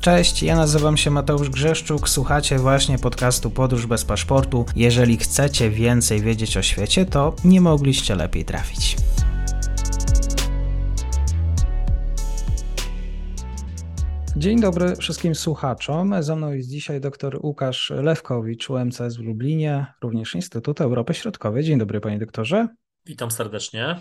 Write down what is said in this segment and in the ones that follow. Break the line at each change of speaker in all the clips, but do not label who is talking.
Cześć, ja nazywam się Mateusz Grzeszczuk, słuchacie właśnie podcastu Podróż bez paszportu. Jeżeli chcecie więcej wiedzieć o świecie, to nie mogliście lepiej trafić. Dzień dobry wszystkim słuchaczom. Ze mną jest dzisiaj dr Łukasz Lewkowicz, UMCS w Lublinie, również Instytut Europy Środkowej. Dzień dobry, panie doktorze.
Witam serdecznie.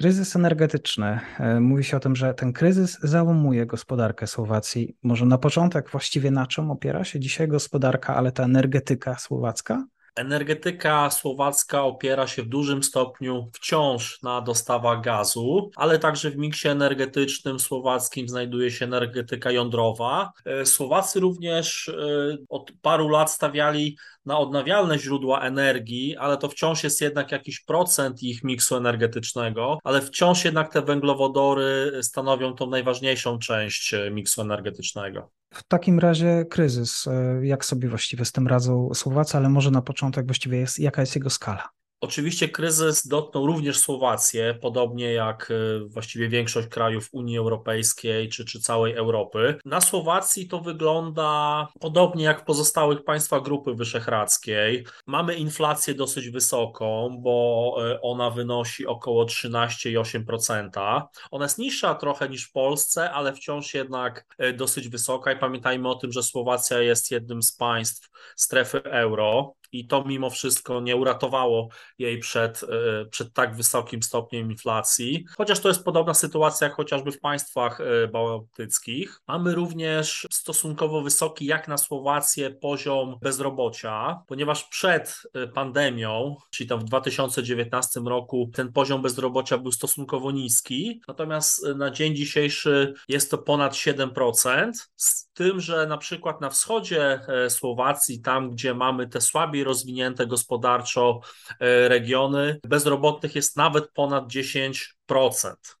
Kryzys energetyczny. E, mówi się o tym, że ten kryzys załamuje gospodarkę Słowacji. Może na początek właściwie na czym opiera się dzisiaj gospodarka, ale ta energetyka słowacka?
Energetyka słowacka opiera się w dużym stopniu wciąż na dostawach gazu, ale także w miksie energetycznym słowackim znajduje się energetyka jądrowa. E, Słowacy również e, od paru lat stawiali na odnawialne źródła energii, ale to wciąż jest jednak jakiś procent ich miksu energetycznego, ale wciąż jednak te węglowodory stanowią tą najważniejszą część e, miksu energetycznego.
W takim razie kryzys, e, jak sobie właściwie z tym radzą Słowacy, ale może na początek właściwie jest, jaka jest jego skala?
Oczywiście kryzys dotknął również Słowację, podobnie jak e, właściwie większość krajów Unii Europejskiej czy, czy całej Europy. Na Słowacji to wygląda podobnie jak w pozostałych państwach Grupy Wyszehradzkiej. Mamy inflację dosyć wysoką, bo e, ona wynosi około 13,8%. Ona jest niższa trochę niż w Polsce, ale wciąż jednak e, dosyć wysoka i pamiętajmy o tym, że Słowacja jest jednym z państw strefy euro i to mimo wszystko nie uratowało jej przed, e, przed tak wysokim stopniem inflacji. Chociaż to jest podobna sytuacja jak chociażby w państwach e, bałtyckich. Mamy również stosunkowo wysoki, jak na Słowację, poziom bezrobocia, ponieważ przed e, pandemią, czyli tam w 2019 roku, ten poziom bezrobocia był stosunkowo niski, natomiast na dzień dzisiejszy jest to ponad 7%, z tym, że na przykład na wschodzie Słowacji, tam gdzie mamy te słabiej rozwinięte gospodarczo e, regiony, bezrobotnych jest nawet ponad 10%.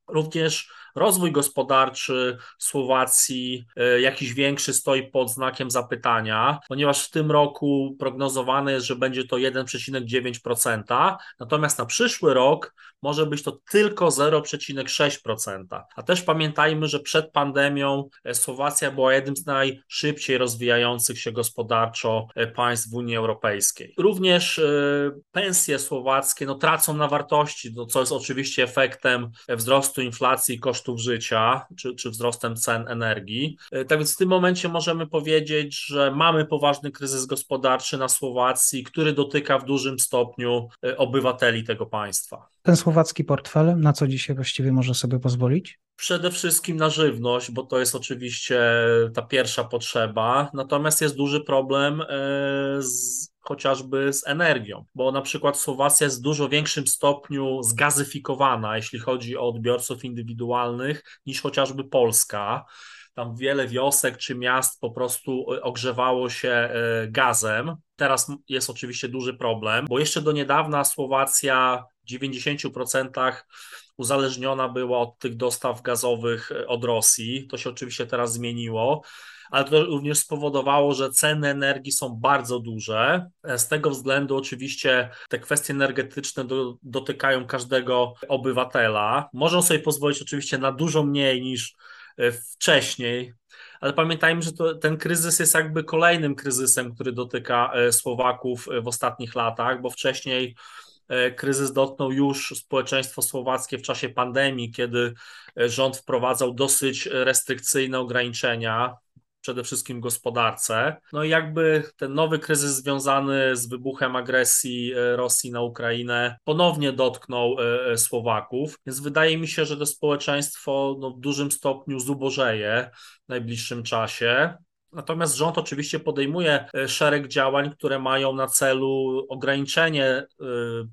Również rozwój gospodarczy Słowacji e, jakiś większy stoi pod znakiem zapytania, ponieważ w tym roku prognozowane jest, że będzie to 1,9%, natomiast na przyszły rok może być to tylko 0,6%. A też pamiętajmy, że przed pandemią e, Słowacja była jednym z najszybciej rozwijających się gospodarczo e, państw w Unii Europejskiej. Również pensje słowackie no, tracą na wartości, no, co jest oczywiście efektem wzrostu inflacji kosztów życia, czy, czy wzrostem cen energii. E, tak więc w tym momencie możemy powiedzieć, że mamy poważny kryzys gospodarczy na Słowacji, który dotyka w dużym stopniu e, obywateli tego państwa.
Ten słowacki portfel, na co dzisiaj właściwie może sobie pozwolić?
Przede wszystkim na żywność, bo to jest oczywiście ta pierwsza potrzeba. Natomiast jest duży problem e, z chociażby z energią, bo na przykład Słowacja jest w dużo większym stopniu zgazyfikowana, jeśli chodzi o odbiorców indywidualnych, niż chociażby Polska. Tam wiele wiosek czy miast po prostu ogrzewało się e, gazem. Teraz jest oczywiście duży problem, bo jeszcze do niedawna Słowacja w 90% uzależniona była od tych dostaw gazowych e, od Rosji. To się oczywiście teraz zmieniło ale to również spowodowało, że ceny energii są bardzo duże. Z tego względu oczywiście te kwestie energetyczne do, dotykają każdego obywatela. Możą sobie pozwolić oczywiście na dużo mniej niż e, wcześniej, ale pamiętajmy, że to, ten kryzys jest jakby kolejnym kryzysem, który dotyka e, Słowaków e, w ostatnich latach, bo wcześniej kryzys dotknął już społeczeństwo słowackie w czasie pandemii, kiedy rząd wprowadzał dosyć restrykcyjne ograniczenia przede wszystkim gospodarce. No i jakby ten nowy kryzys związany z wybuchem agresji e, Rosji na Ukrainę ponownie dotknął e, e, Słowaków, więc wydaje mi się, że to społeczeństwo no, w dużym stopniu zubożeje w najbliższym czasie. Natomiast rząd oczywiście podejmuje szereg działań, które mają na celu ograniczenie,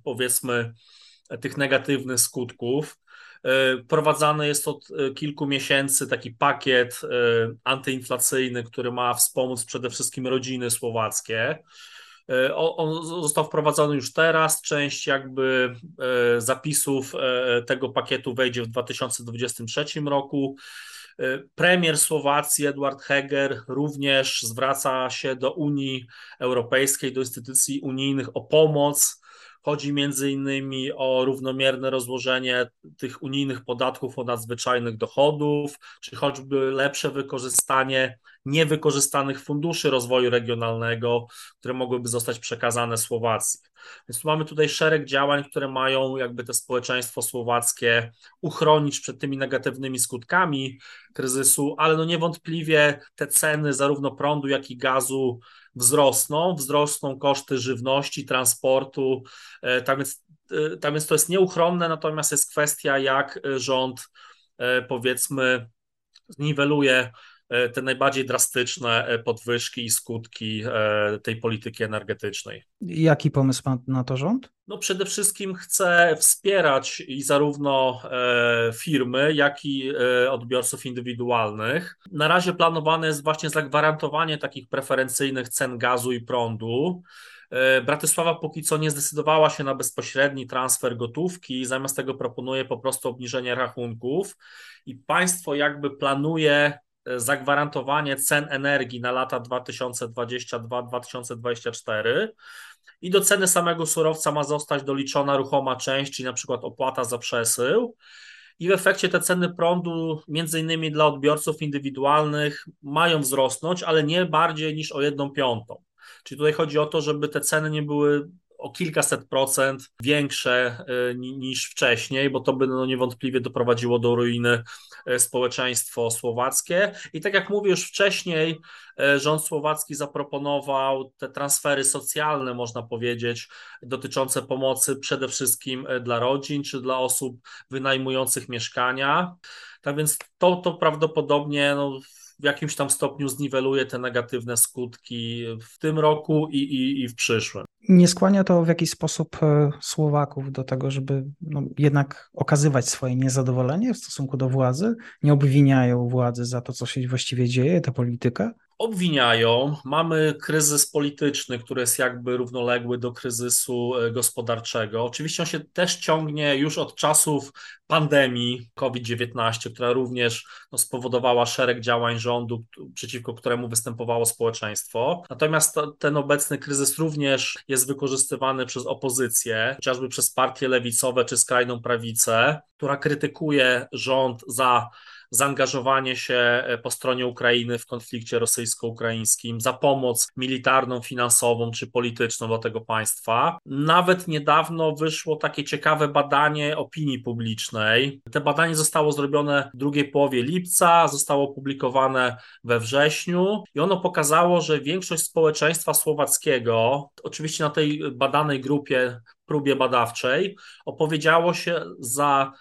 powiedzmy, tych negatywnych skutków. E, prowadzany jest od e, kilku miesięcy taki pakiet e, antyinflacyjny, który ma wspomóc przede wszystkim rodziny słowackie. On został wprowadzony już teraz. Część jakby zapisów tego pakietu wejdzie w 2023 roku. Premier Słowacji Edward Heger również zwraca się do Unii Europejskiej, do instytucji unijnych o pomoc Chodzi między innymi o równomierne rozłożenie tych unijnych podatków od nadzwyczajnych dochodów, czy choćby lepsze wykorzystanie niewykorzystanych funduszy rozwoju regionalnego, które mogłyby zostać przekazane Słowacji. Więc mamy tutaj szereg działań, które mają jakby to społeczeństwo słowackie uchronić przed tymi negatywnymi skutkami kryzysu, ale no niewątpliwie te ceny zarówno prądu, jak i gazu wzrosną, wzrosną koszty żywności, transportu, e, tam jest, e, tam jest to jest nieuchronne, natomiast jest kwestia, jak rząd e, powiedzmy zniweluje te najbardziej drastyczne e, podwyżki i skutki e, tej polityki energetycznej.
Jaki pomysł ma na to rząd?
No przede wszystkim chce wspierać i zarówno firmy, jak i odbiorców indywidualnych. Na razie planowane jest właśnie zagwarantowanie takich preferencyjnych cen gazu i prądu. Bratysława póki co nie zdecydowała się na bezpośredni transfer gotówki, zamiast tego proponuje po prostu obniżenie rachunków i państwo jakby planuje zagwarantowanie cen energii na lata 2022-2024 i do ceny samego surowca ma zostać doliczona ruchoma część, czyli na przykład opłata za przesył. I w efekcie te ceny prądu, między innymi dla odbiorców indywidualnych, mają wzrosnąć, ale nie bardziej niż o jedną piątą. Czyli tutaj chodzi o to, żeby te ceny nie były o kilkaset procent większe e, niż wcześniej, bo to by no niewątpliwie doprowadziło do ruiny e, społeczeństwo słowackie. I tak jak mówię już wcześniej, e, rząd słowacki zaproponował te transfery socjalne, można powiedzieć, dotyczące pomocy przede wszystkim dla rodzin czy dla osób wynajmujących mieszkania. Tak więc to, to prawdopodobnie no, w jakimś tam stopniu zniweluje te negatywne skutki w tym roku i, i, i w przyszłym.
Nie skłania to w jakiś sposób e, Słowaków do tego, żeby no, jednak okazywać swoje niezadowolenie w stosunku do władzy? Nie obwiniają władzy za to, co się właściwie dzieje, tę politykę?
Obwiniają. Mamy kryzys polityczny, który jest jakby równoległy do kryzysu e, gospodarczego. Oczywiście on się też ciągnie już od czasów pandemii COVID-19, która również no, spowodowała szereg działań rządu, przeciwko któremu występowało społeczeństwo. Natomiast to, ten obecny kryzys również jest wykorzystywany przez opozycję, chociażby przez partie lewicowe czy skrajną prawicę, która krytykuje rząd za zaangażowanie się e, po stronie Ukrainy w konflikcie rosyjsko-ukraińskim, za pomoc militarną, finansową czy polityczną dla tego państwa. Nawet niedawno wyszło takie ciekawe badanie opinii publicznej. Te badanie zostało zrobione w drugiej połowie lipca, zostało opublikowane we wrześniu i ono pokazało, że większość społeczeństwa słowackiego, oczywiście na tej badanej grupie, próbie badawczej, opowiedziało się za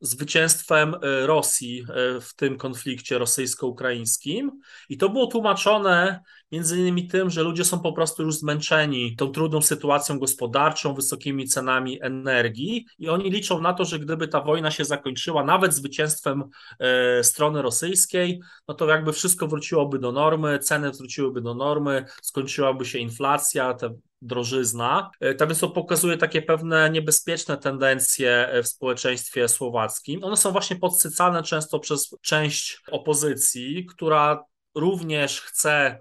zwycięstwem e, Rosji e, w tym konflikcie rosyjsko-ukraińskim. I to było tłumaczone między innymi tym, że ludzie są po prostu już zmęczeni tą trudną sytuacją gospodarczą, wysokimi cenami energii i oni liczą na to, że gdyby ta wojna się zakończyła nawet zwycięstwem e, strony rosyjskiej, no to jakby wszystko wróciłoby do normy, ceny wróciłyby do normy, skończyłaby się inflacja, te drożyzna. E, więc to pokazuje takie pewne niebezpieczne tendencje w społeczeństwie słowackim. One są właśnie podsycane często przez część opozycji, która również chce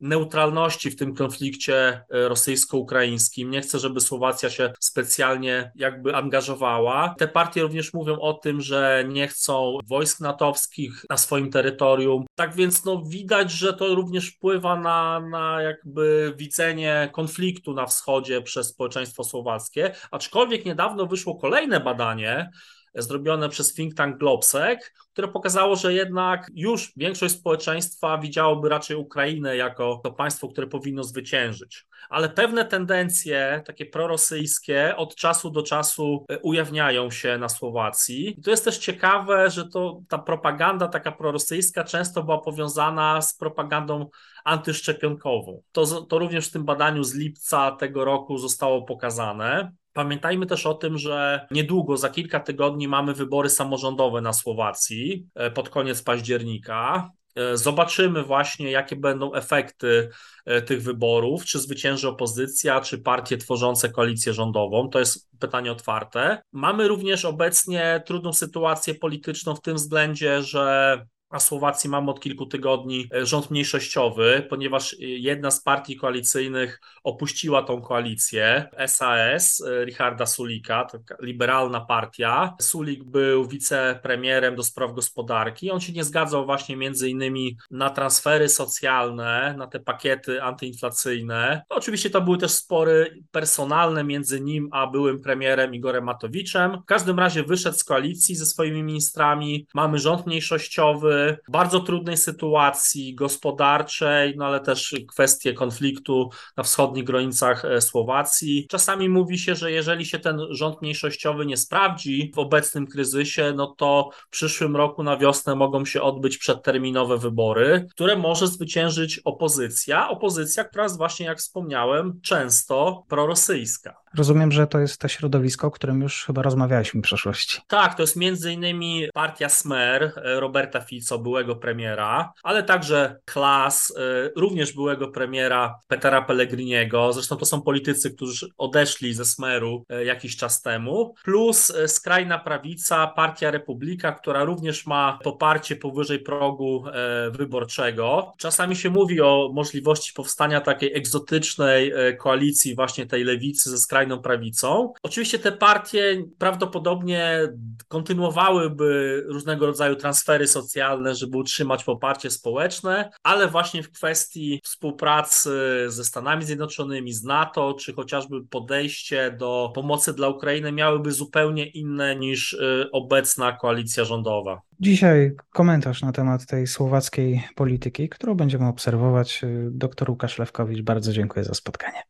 neutralności w tym konflikcie e, rosyjsko-ukraińskim. Nie chcę, żeby Słowacja się specjalnie jakby angażowała. Te partie również mówią o tym, że nie chcą wojsk natowskich na swoim terytorium. Tak więc no, widać, że to również wpływa na, na jakby widzenie konfliktu na wschodzie przez społeczeństwo słowackie. Aczkolwiek niedawno wyszło kolejne badanie, zrobione przez think tank Globsec, które pokazało, że jednak już większość społeczeństwa widziałoby raczej Ukrainę jako to państwo, które powinno zwyciężyć. Ale pewne tendencje, takie prorosyjskie, od czasu do czasu e, ujawniają się na Słowacji. I to jest też ciekawe, że to ta propaganda taka prorosyjska często była powiązana z propagandą antyszczepionkową. To, to również w tym badaniu z lipca tego roku zostało pokazane. Pamiętajmy też o tym, że niedługo, za kilka tygodni, mamy wybory samorządowe na Słowacji e, pod koniec października. E, zobaczymy właśnie, jakie będą efekty e, tych wyborów, czy zwycięży opozycja, czy partie tworzące koalicję rządową. To jest pytanie otwarte. Mamy również obecnie trudną sytuację polityczną w tym względzie, że na Słowacji mamy od kilku tygodni e, rząd mniejszościowy, ponieważ jedna z partii koalicyjnych opuściła tą koalicję, SAS Richarda Sulika, taka liberalna partia. Sulik był wicepremierem do spraw gospodarki. On się nie zgadzał właśnie między innymi na transfery socjalne, na te pakiety antyinflacyjne. No, oczywiście to były też spory personalne między nim a byłym premierem Igorem Matowiczem. W każdym razie wyszedł z koalicji ze swoimi ministrami. Mamy rząd mniejszościowy, bardzo trudnej sytuacji gospodarczej, no ale też kwestie konfliktu na wschodnich granicach e, Słowacji. Czasami mówi się, że jeżeli się ten rząd mniejszościowy nie sprawdzi w obecnym kryzysie, no to w przyszłym roku na wiosnę mogą się odbyć przedterminowe wybory, które może zwyciężyć opozycja. Opozycja, która jest właśnie, jak wspomniałem, często prorosyjska.
Rozumiem, że to jest to środowisko, o którym już chyba rozmawialiśmy w przeszłości.
Tak, to jest między innymi partia Smer e, Roberta Fico, byłego premiera, ale także Klas, e, również byłego premiera Petera Pellegriniego. Zresztą to są politycy, którzy odeszli ze Smeru e, jakiś czas temu. Plus skrajna prawica, partia Republika, która również ma poparcie powyżej progu wyborczego. Czasami się mówi o możliwości powstania takiej egzotycznej koalicji właśnie tej lewicy ze skrajną skrajną prawicą. Oczywiście te partie prawdopodobnie kontynuowałyby różnego rodzaju transfery socjalne, żeby utrzymać poparcie społeczne, ale właśnie w kwestii współpracy ze Stanami Zjednoczonymi, z NATO, czy chociażby podejście do pomocy dla Ukrainy miałyby zupełnie inne niż y, obecna koalicja rządowa.
Dzisiaj komentarz na temat tej słowackiej polityki, którą będziemy obserwować. Y, doktor Łukasz Lewkowicz, bardzo dziękuję za spotkanie.